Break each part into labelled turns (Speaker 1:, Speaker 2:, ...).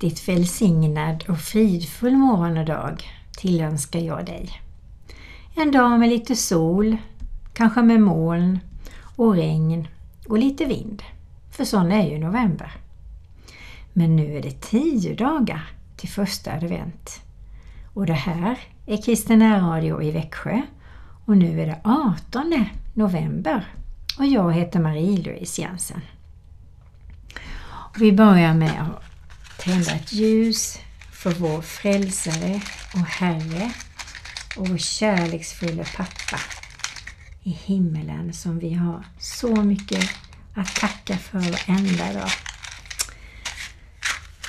Speaker 1: riktigt välsignad och fridfull morgon och dag tillönskar jag dig. En dag med lite sol, kanske med moln och regn och lite vind. För sån är ju november. Men nu är det tio dagar till första advent. Och det här är Kristen Radio i Växjö och nu är det 18 november och jag heter Marie-Louise Jensen. Vi börjar med att tända ett ljus för vår frälsare och Herre och vår kärleksfulla pappa i himmelen som vi har så mycket att tacka för varenda dag.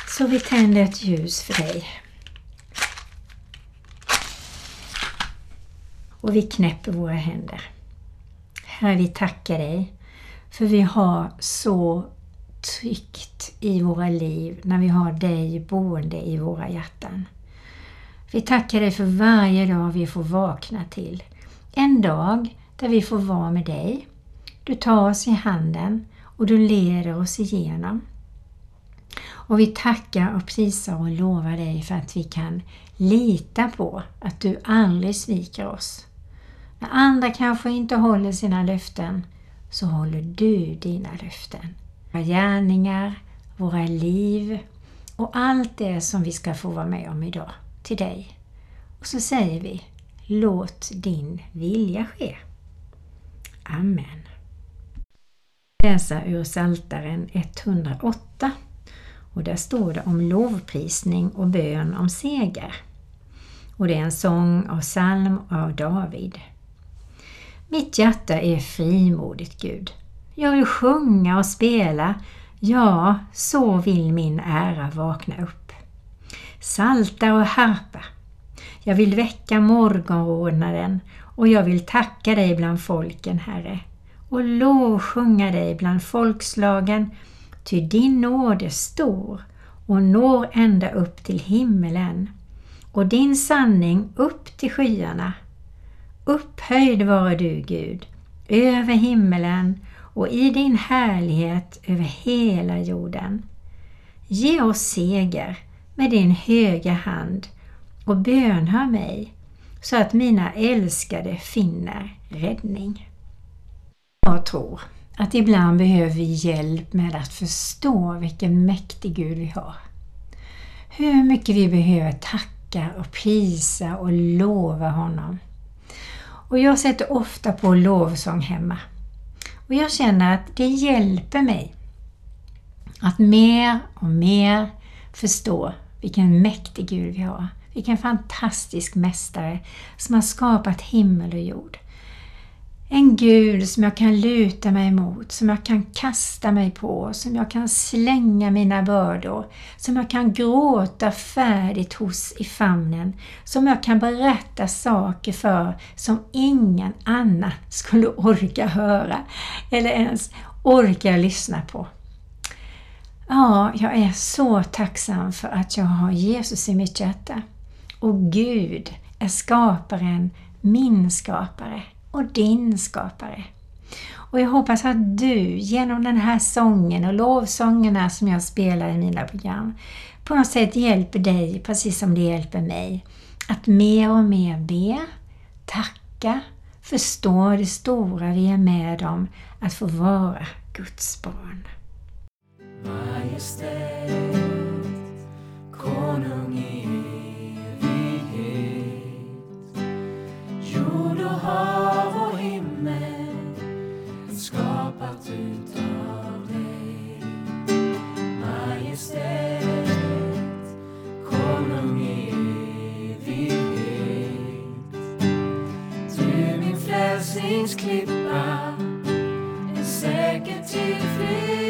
Speaker 1: Så vi tänder ett ljus för dig. Och vi knäpper våra händer. Herre, vi tackar dig för vi har så tryggt i våra liv när vi har dig boende i våra hjärtan. Vi tackar dig för varje dag vi får vakna till. En dag där vi får vara med dig. Du tar oss i handen och du leder oss igenom. Och vi tackar och prisar och lovar dig för att vi kan lita på att du aldrig sviker oss. När andra kanske inte håller sina löften så håller du dina löften. Våra gärningar, våra liv och allt det som vi ska få vara med om idag till dig. Och så säger vi Låt din vilja ske. Amen. Läsa ur Saltaren 108 och där står det om lovprisning och bön om seger. Och det är en sång av psalm av David. Mitt hjärta är frimodigt Gud. Jag vill sjunga och spela, ja, så vill min ära vakna upp. Salta och harpa. Jag vill väcka morgonrodnaden och jag vill tacka dig bland folken, Herre, och lovsjunga dig bland folkslagen, ty din nåd är stor och når ända upp till himmelen och din sanning upp till skyarna. Upphöjd vare du, Gud, över himmelen och i din härlighet över hela jorden. Ge oss seger med din höga hand och bönhör mig så att mina älskade finner räddning. Jag tror att ibland behöver vi hjälp med att förstå vilken mäktig Gud vi har. Hur mycket vi behöver tacka och prisa och lova honom. Och jag sätter ofta på lovsång hemma. Och jag känner att det hjälper mig att mer och mer förstå vilken mäktig Gud vi har. Vilken fantastisk mästare som har skapat himmel och jord. En Gud som jag kan luta mig mot, som jag kan kasta mig på, som jag kan slänga mina bördor, som jag kan gråta färdigt hos i famnen, som jag kan berätta saker för som ingen annan skulle orka höra eller ens orkar lyssna på. Ja, jag är så tacksam för att jag har Jesus i mitt hjärta. Och Gud är skaparen, min skapare och din skapare. Och jag hoppas att du genom den här sången och lovsångerna som jag spelar i mina program på något sätt hjälper dig, precis som det hjälper mig, att mer och mer be, tacka, förstå det stora vi är med om att få vara Guds barn. Majestät, konung i evighet. Jord och hav och himmel skapat utav dig. Majestät, konung i evighet. Du
Speaker 2: min frälsningsklippa. You.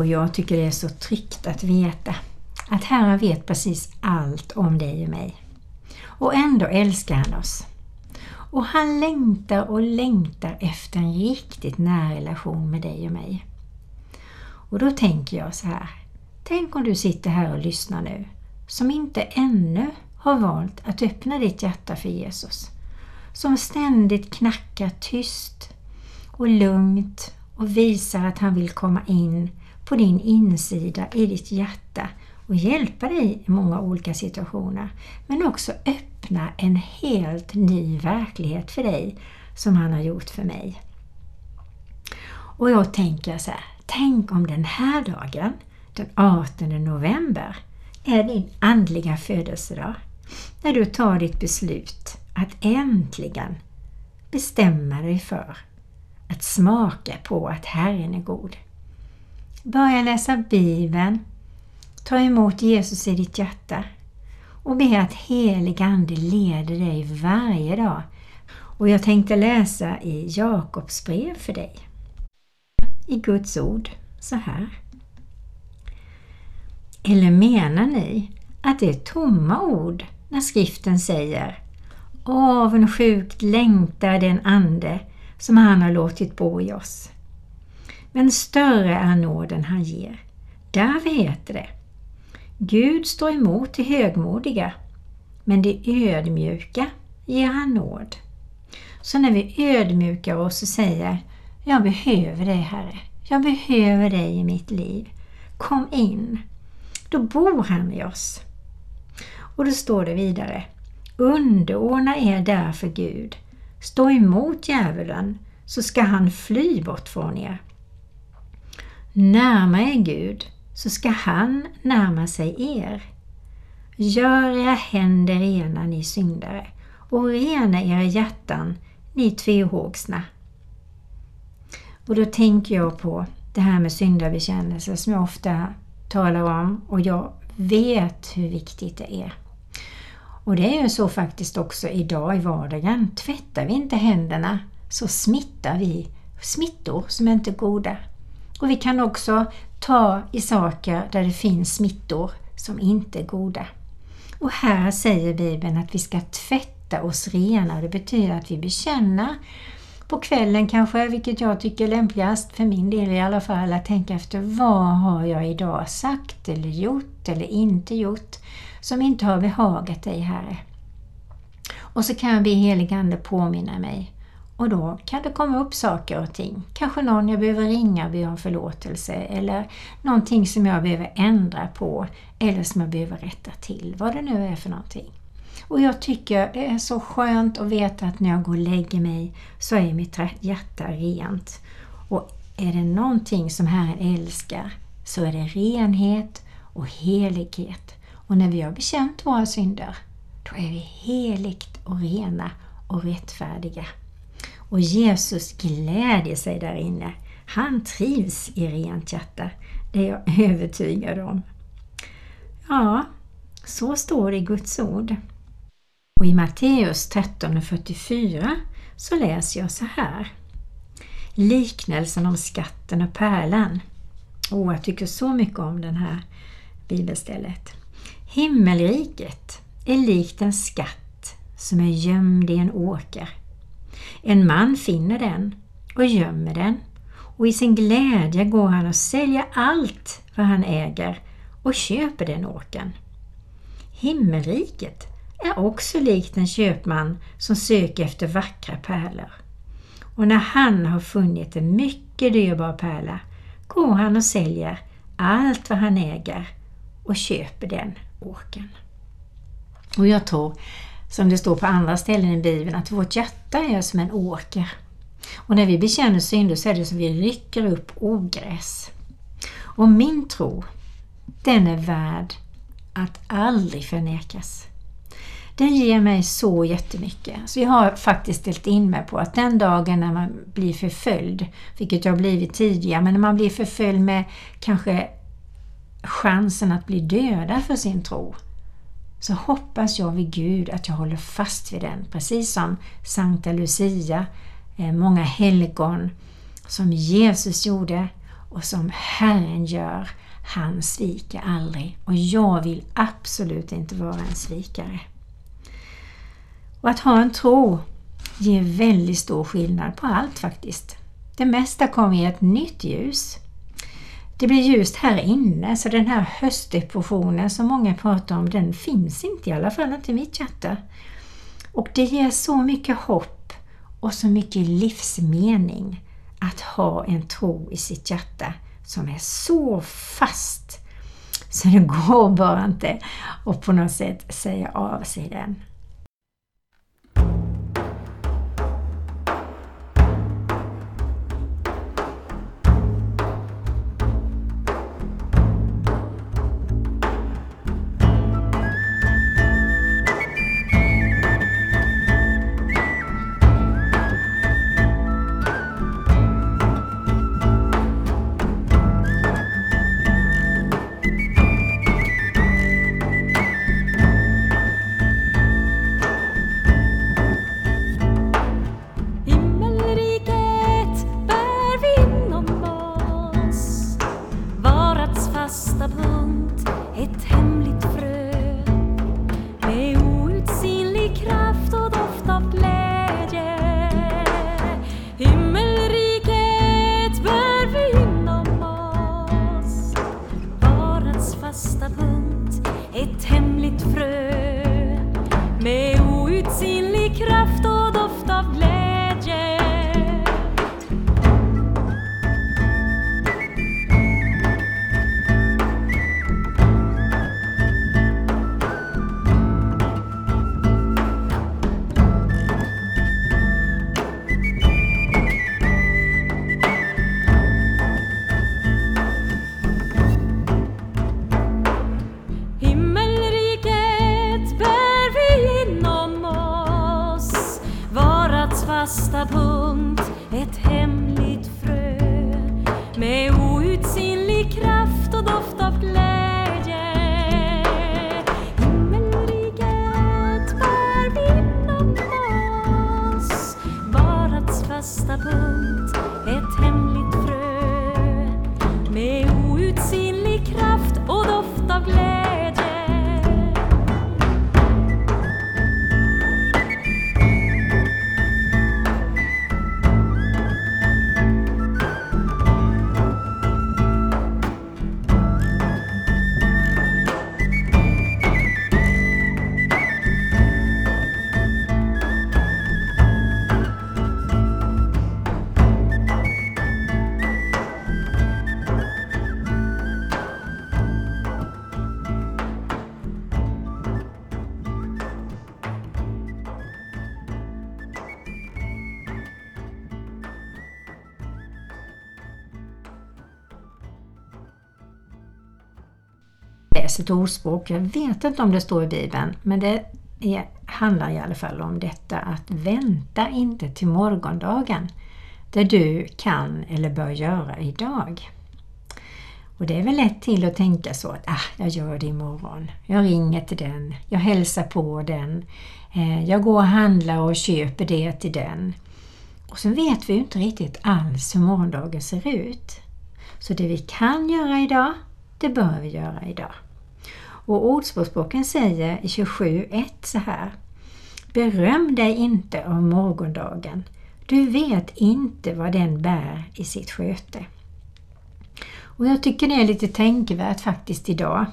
Speaker 1: Och jag tycker det är så tryggt att veta att Herren vet precis allt om dig och mig. Och ändå älskar han oss. Och han längtar och längtar efter en riktigt nära relation med dig och mig. Och då tänker jag så här. Tänk om du sitter här och lyssnar nu som inte ännu har valt att öppna ditt hjärta för Jesus. Som ständigt knackar tyst och lugnt och visar att han vill komma in på din insida i ditt hjärta och hjälpa dig i många olika situationer. Men också öppna en helt ny verklighet för dig som han har gjort för mig. Och jag tänker så här, tänk om den här dagen, den 18 november, är din andliga födelsedag. När du tar ditt beslut att äntligen bestämma dig för att smaka på att Herren är god. Börja läsa Bibeln, ta emot Jesus i ditt hjärta och be att helig Ande leder dig varje dag. Och jag tänkte läsa i Jakobs brev för dig. I Guds ord så här. Eller menar ni att det är tomma ord när skriften säger Avundsjukt längtar den ande som han har låtit bo i oss. Men större är nåden han ger. Därför heter det Gud står emot de högmodiga, men de ödmjuka ger han nåd. Så när vi ödmjukar oss och säger Jag behöver dig Herre, jag behöver dig i mitt liv. Kom in. Då bor han i oss. Och då står det vidare Underordna er därför Gud. Stå emot djävulen så ska han fly bort från er. Närma er Gud så ska han närma sig er. Gör era händer rena ni syndare och rena era hjärtan ni tvehågsna. Och då tänker jag på det här med syndabekännelse som jag ofta talar om och jag vet hur viktigt det är. Och det är ju så faktiskt också idag i vardagen. Tvättar vi inte händerna så smittar vi smittor som är inte goda. Och vi kan också ta i saker där det finns smittor som inte är goda. Och här säger Bibeln att vi ska tvätta oss rena. Det betyder att vi bekänner på kvällen kanske, vilket jag tycker är lämpligast för min del i alla fall, att tänka efter vad har jag idag sagt eller gjort eller inte gjort som inte har behagat dig Herre. Och så kan jag be heligande påminna mig och då kan det komma upp saker och ting. Kanske någon jag behöver ringa och be om förlåtelse eller någonting som jag behöver ändra på eller som jag behöver rätta till, vad det nu är för någonting. Och jag tycker det är så skönt att veta att när jag går och lägger mig så är mitt hjärta rent. Och är det någonting som Herren älskar så är det renhet och helighet. Och när vi har bekänt våra synder, då är vi heligt och rena och rättfärdiga. Och Jesus glädjer sig där inne. Han trivs i rent hjärta. Det är jag övertygad om. Ja, så står det i Guds ord. Och i Matteus 13.44 så läser jag så här. Liknelsen om skatten och pärlan. Åh, jag tycker så mycket om den här bibelstället. Himmelriket är likt en skatt som är gömd i en åker. En man finner den och gömmer den och i sin glädje går han och säljer allt vad han äger och köper den åkern. Himmelriket är också likt en köpman som söker efter vackra pärlor. Och när han har funnit en mycket dyrbar pärla går han och säljer allt vad han äger och köper den åkern. Och jag tror som det står på andra ställen i Bibeln, att vårt hjärta är som en åker. Och när vi bekänner synder så är det som vi rycker upp ogräs. Och min tro, den är värd att aldrig förnekas. Den ger mig så jättemycket. Så jag har faktiskt ställt in mig på att den dagen när man blir förföljd, vilket jag har blivit tidigare, men när man blir förföljd med kanske chansen att bli döda för sin tro, så hoppas jag vid Gud att jag håller fast vid den. Precis som Sankta Lucia, eh, många helgon, som Jesus gjorde och som Herren gör. Han sviker aldrig och jag vill absolut inte vara en svikare. Och att ha en tro ger väldigt stor skillnad på allt faktiskt. Det mesta kommer i ett nytt ljus. Det blir ljust här inne, så den här höstdepressionen som många pratar om, den finns inte, i alla fall inte i mitt hjärta. Och det ger så mycket hopp och så mycket livsmening att ha en tro i sitt hjärta som är så fast så det går bara inte att på något sätt säga av sig den. Ett ordspråk, jag vet inte om det står i Bibeln, men det är, handlar i alla fall om detta att vänta inte till morgondagen, det du kan eller bör göra idag. Och det är väl lätt till att tänka så att ah, jag gör det imorgon. Jag ringer till den, jag hälsar på den, eh, jag går och handlar och köper det till den. Och så vet vi ju inte riktigt alls hur morgondagen ser ut. Så det vi kan göra idag, det bör vi göra idag. Och Ordspråksboken säger i 27.1 så här. Beröm dig inte av morgondagen. Du vet inte vad den bär i sitt sköte. Och jag tycker det är lite tänkvärt faktiskt idag.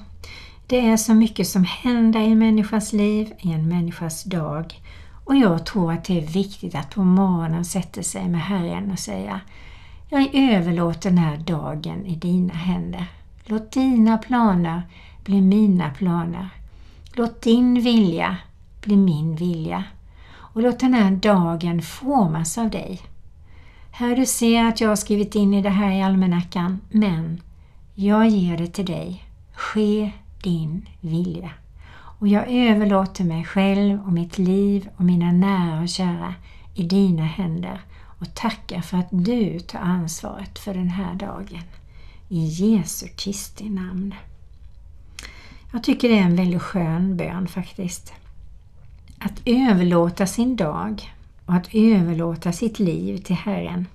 Speaker 1: Det är så mycket som händer i en människas liv, i en människas dag. Och jag tror att det är viktigt att på morgonen sätta sig med Herren och säga Jag överlåter den här dagen i dina händer. Låt dina planer bli mina planer. Låt din vilja bli min vilja. Och låt den här dagen formas av dig. Här du ser att jag har skrivit in i det här i almanackan, men jag ger det till dig. Ske din vilja. Och jag överlåter mig själv och mitt liv och mina nära och kära i dina händer och tackar för att du tar ansvaret för den här dagen. I Jesu Kristi namn. Jag tycker det är en väldigt skön bön faktiskt. Att överlåta sin dag och att överlåta sitt liv till Herren.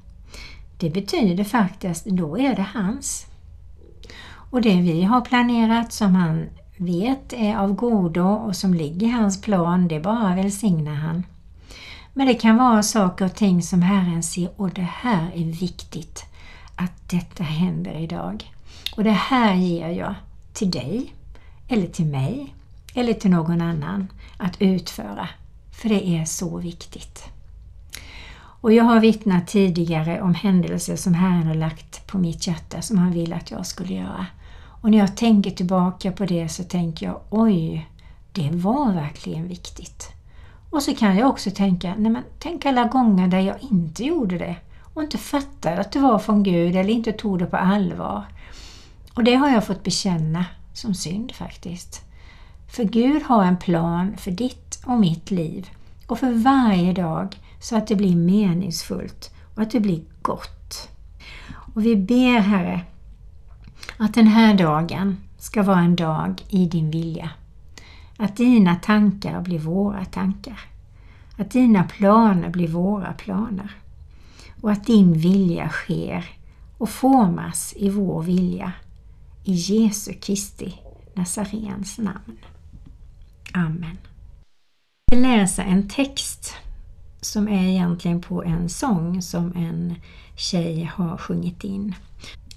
Speaker 1: Det betyder faktiskt, då är det hans. Och det vi har planerat som han vet är av godo och som ligger i hans plan, det bara välsignar han. Men det kan vara saker och ting som Herren ser och det här är viktigt att detta händer idag. Och det här ger jag till dig, eller till mig, eller till någon annan att utföra. För det är så viktigt. Och jag har vittnat tidigare om händelser som Herren har lagt på mitt hjärta som han vill att jag skulle göra. Och när jag tänker tillbaka på det så tänker jag oj, det var verkligen viktigt. Och så kan jag också tänka, nej men tänk alla gånger där jag inte gjorde det och inte fattade att det var från Gud eller inte tog det på allvar. Och det har jag fått bekänna som synd faktiskt. För Gud har en plan för ditt och mitt liv och för varje dag så att det blir meningsfullt och att det blir gott. Och vi ber Herre att den här dagen ska vara en dag i din vilja. Att dina tankar blir våra tankar. Att dina planer blir våra planer. Och att din vilja sker och formas i vår vilja. I Jesu Kristi Nazarens namn. Amen. Jag vill läsa en text som är egentligen på en sång som en tjej har sjungit in.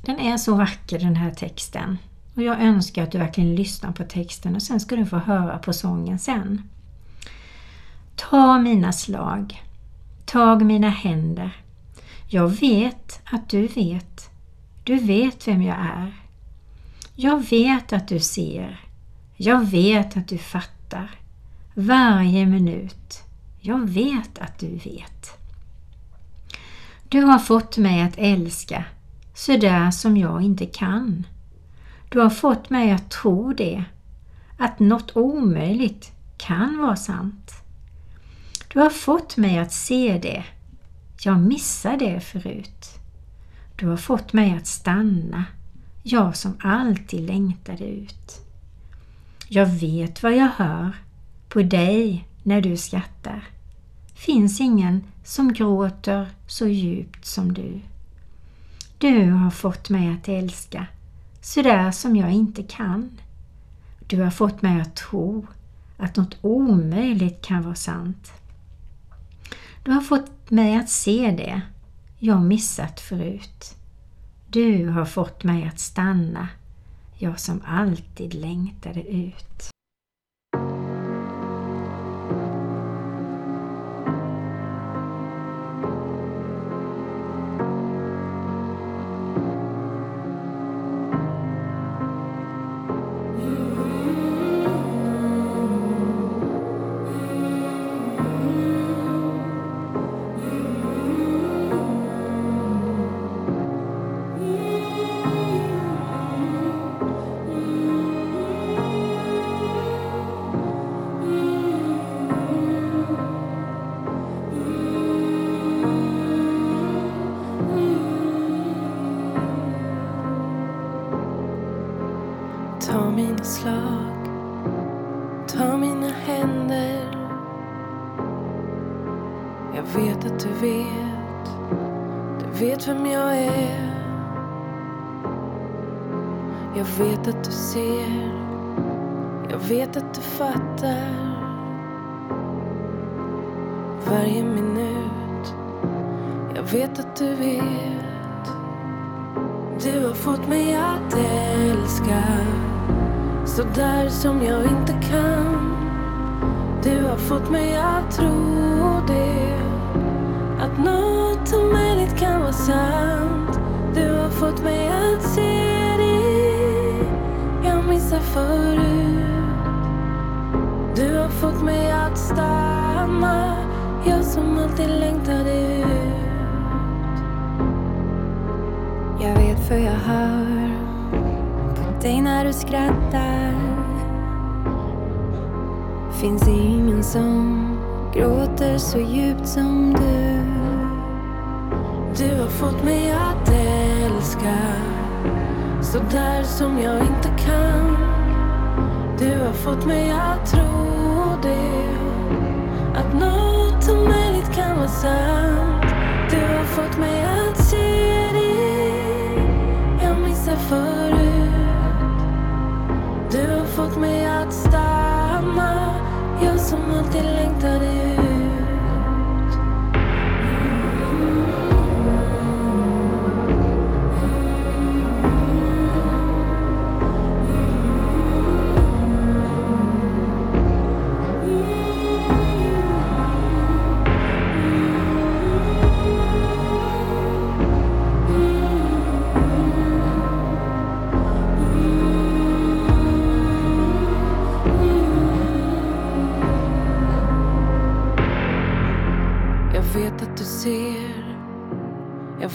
Speaker 1: Den är så vacker den här texten och jag önskar att du verkligen lyssnar på texten och sen ska du få höra på sången sen. Ta mina slag, tag mina händer. Jag vet att du vet. Du vet vem jag är. Jag vet att du ser. Jag vet att du fattar. Varje minut. Jag vet att du vet. Du har fått mig att älska sådär som jag inte kan. Du har fått mig att tro det, att något omöjligt kan vara sant. Du har fått mig att se det, jag missade det förut. Du har fått mig att stanna, jag som alltid längtade ut. Jag vet vad jag hör på dig när du skrattar. Finns ingen som gråter så djupt som du. Du har fått mig att älska sådär som jag inte kan. Du har fått mig att tro att något omöjligt kan vara sant. Du har fått mig att se det jag missat förut. Du har fått mig att stanna, jag som alltid längtade ut.
Speaker 3: Du har fått mig att älska så där som jag inte kan. Du har fått mig att tro det. Att något omöjligt kan vara sant. Du har fått mig att se det jag missar förut. Du har fått mig att stanna Jag som alltid längtade ut. För jag hör på dig när du skrattar. Finns ingen som gråter så djupt som du. Du har fått mig att älska så där som jag inte kan. Du har fått mig att tro det. Att något omöjligt kan vara sant. Förut. Du har fått mig att stanna. Jag som alltid längtade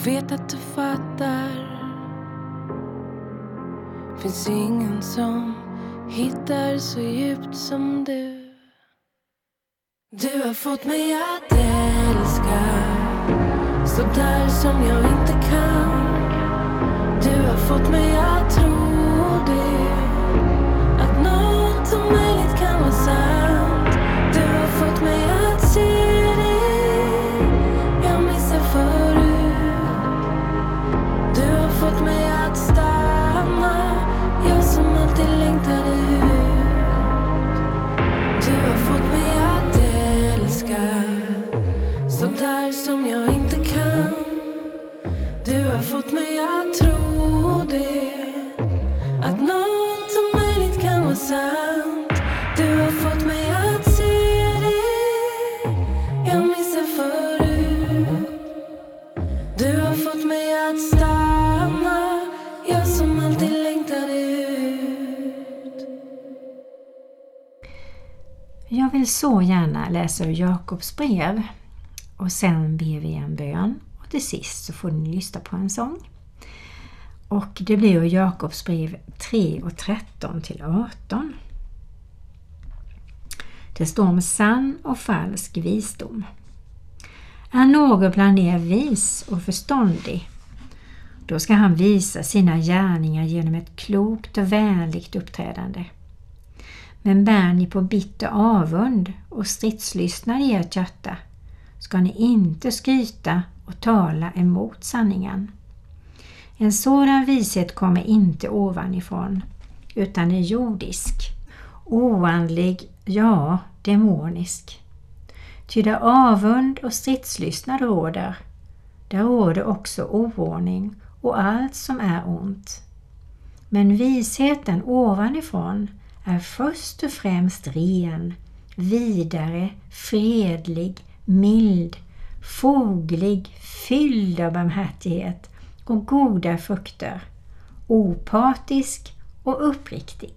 Speaker 3: vet att du fattar. Finns ingen som hittar så djupt som du. Du har fått mig att älska så där som jag inte kan. Du har fått mig att tro det. Att något omöjligt kan vara sant. Jag mig tro det. Att något möjligt kan vara sant. Du har fått mig att se det jag missade förut. Du har fått mig att stanna. Jag som alltid längtade ut.
Speaker 1: Jag vill så gärna läsa ur Jakobs brev och sen ber vi en bön och till sist så får ni lyssna på en sång. Och det blir ur Jakobs brev 3 och 13 till 18. Det står om sann och falsk visdom. Är någon bland er vis och förståndig, då ska han visa sina gärningar genom ett klokt och vänligt uppträdande. Men bär ni på bitter avund och stridslystnad i ert hjärta, ska ni inte skryta och tala emot sanningen. En sådan vishet kommer inte ovanifrån, utan är jordisk, oandlig, ja, demonisk. Ty där avund och stridslystnad råder, där råder också oordning och allt som är ont. Men visheten ovanifrån är först och främst ren, vidare, fredlig, mild, foglig, fylld av barmhärtighet och goda frukter, opartisk och uppriktig.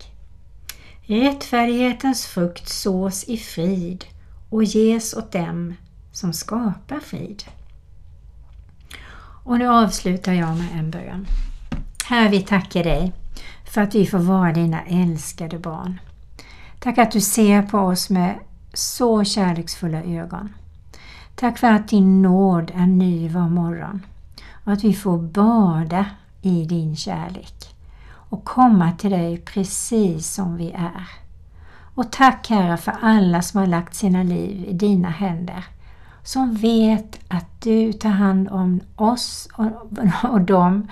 Speaker 1: Rättfärdighetens frukt sås i frid och ges åt dem som skapar frid. Och nu avslutar jag med en bön. Herre, vi tackar dig för att vi får vara dina älskade barn. Tack att du ser på oss med så kärleksfulla ögon. Tack för att din nåd är ny var morgon och att vi får bada i din kärlek och komma till dig precis som vi är. Och tack Herre för alla som har lagt sina liv i dina händer som vet att du tar hand om oss och, och dem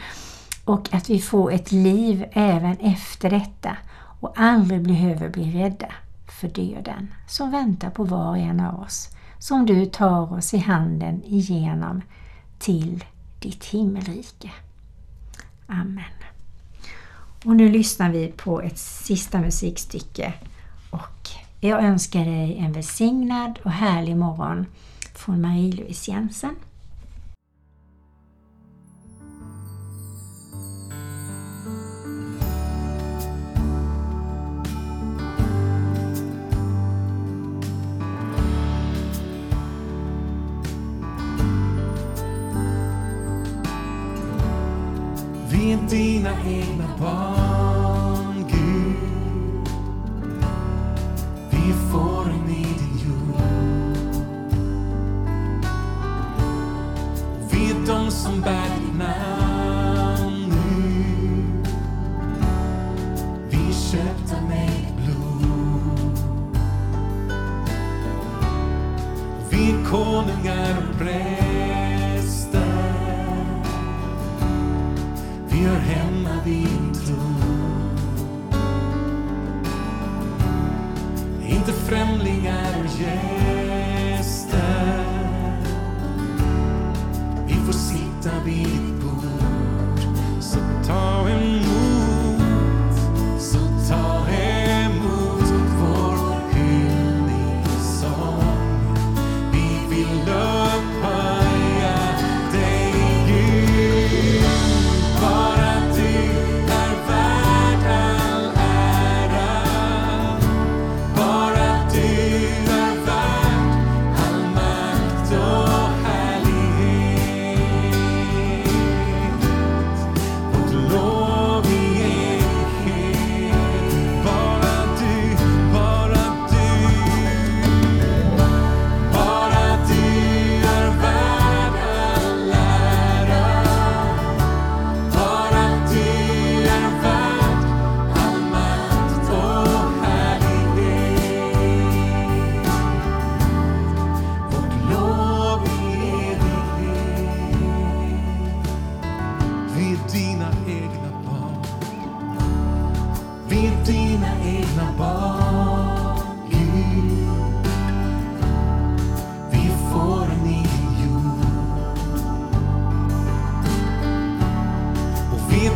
Speaker 1: och att vi får ett liv även efter detta och aldrig behöver bli rädda för döden som väntar på var och en av oss som du tar oss i handen igenom till ditt himmelrike. Amen. Och nu lyssnar vi på ett sista musikstycke och jag önskar dig en välsignad och härlig morgon från Marie-Louise Jensen.
Speaker 2: är dina egna barn, Gud. Vi får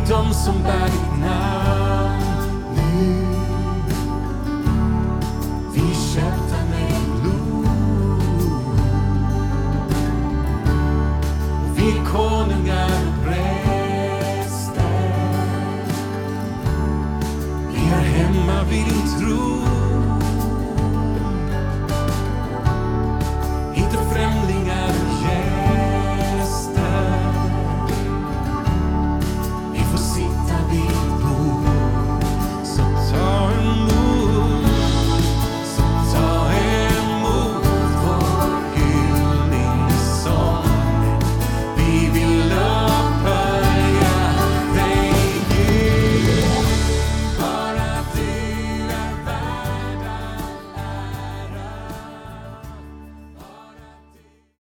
Speaker 2: done somebody now.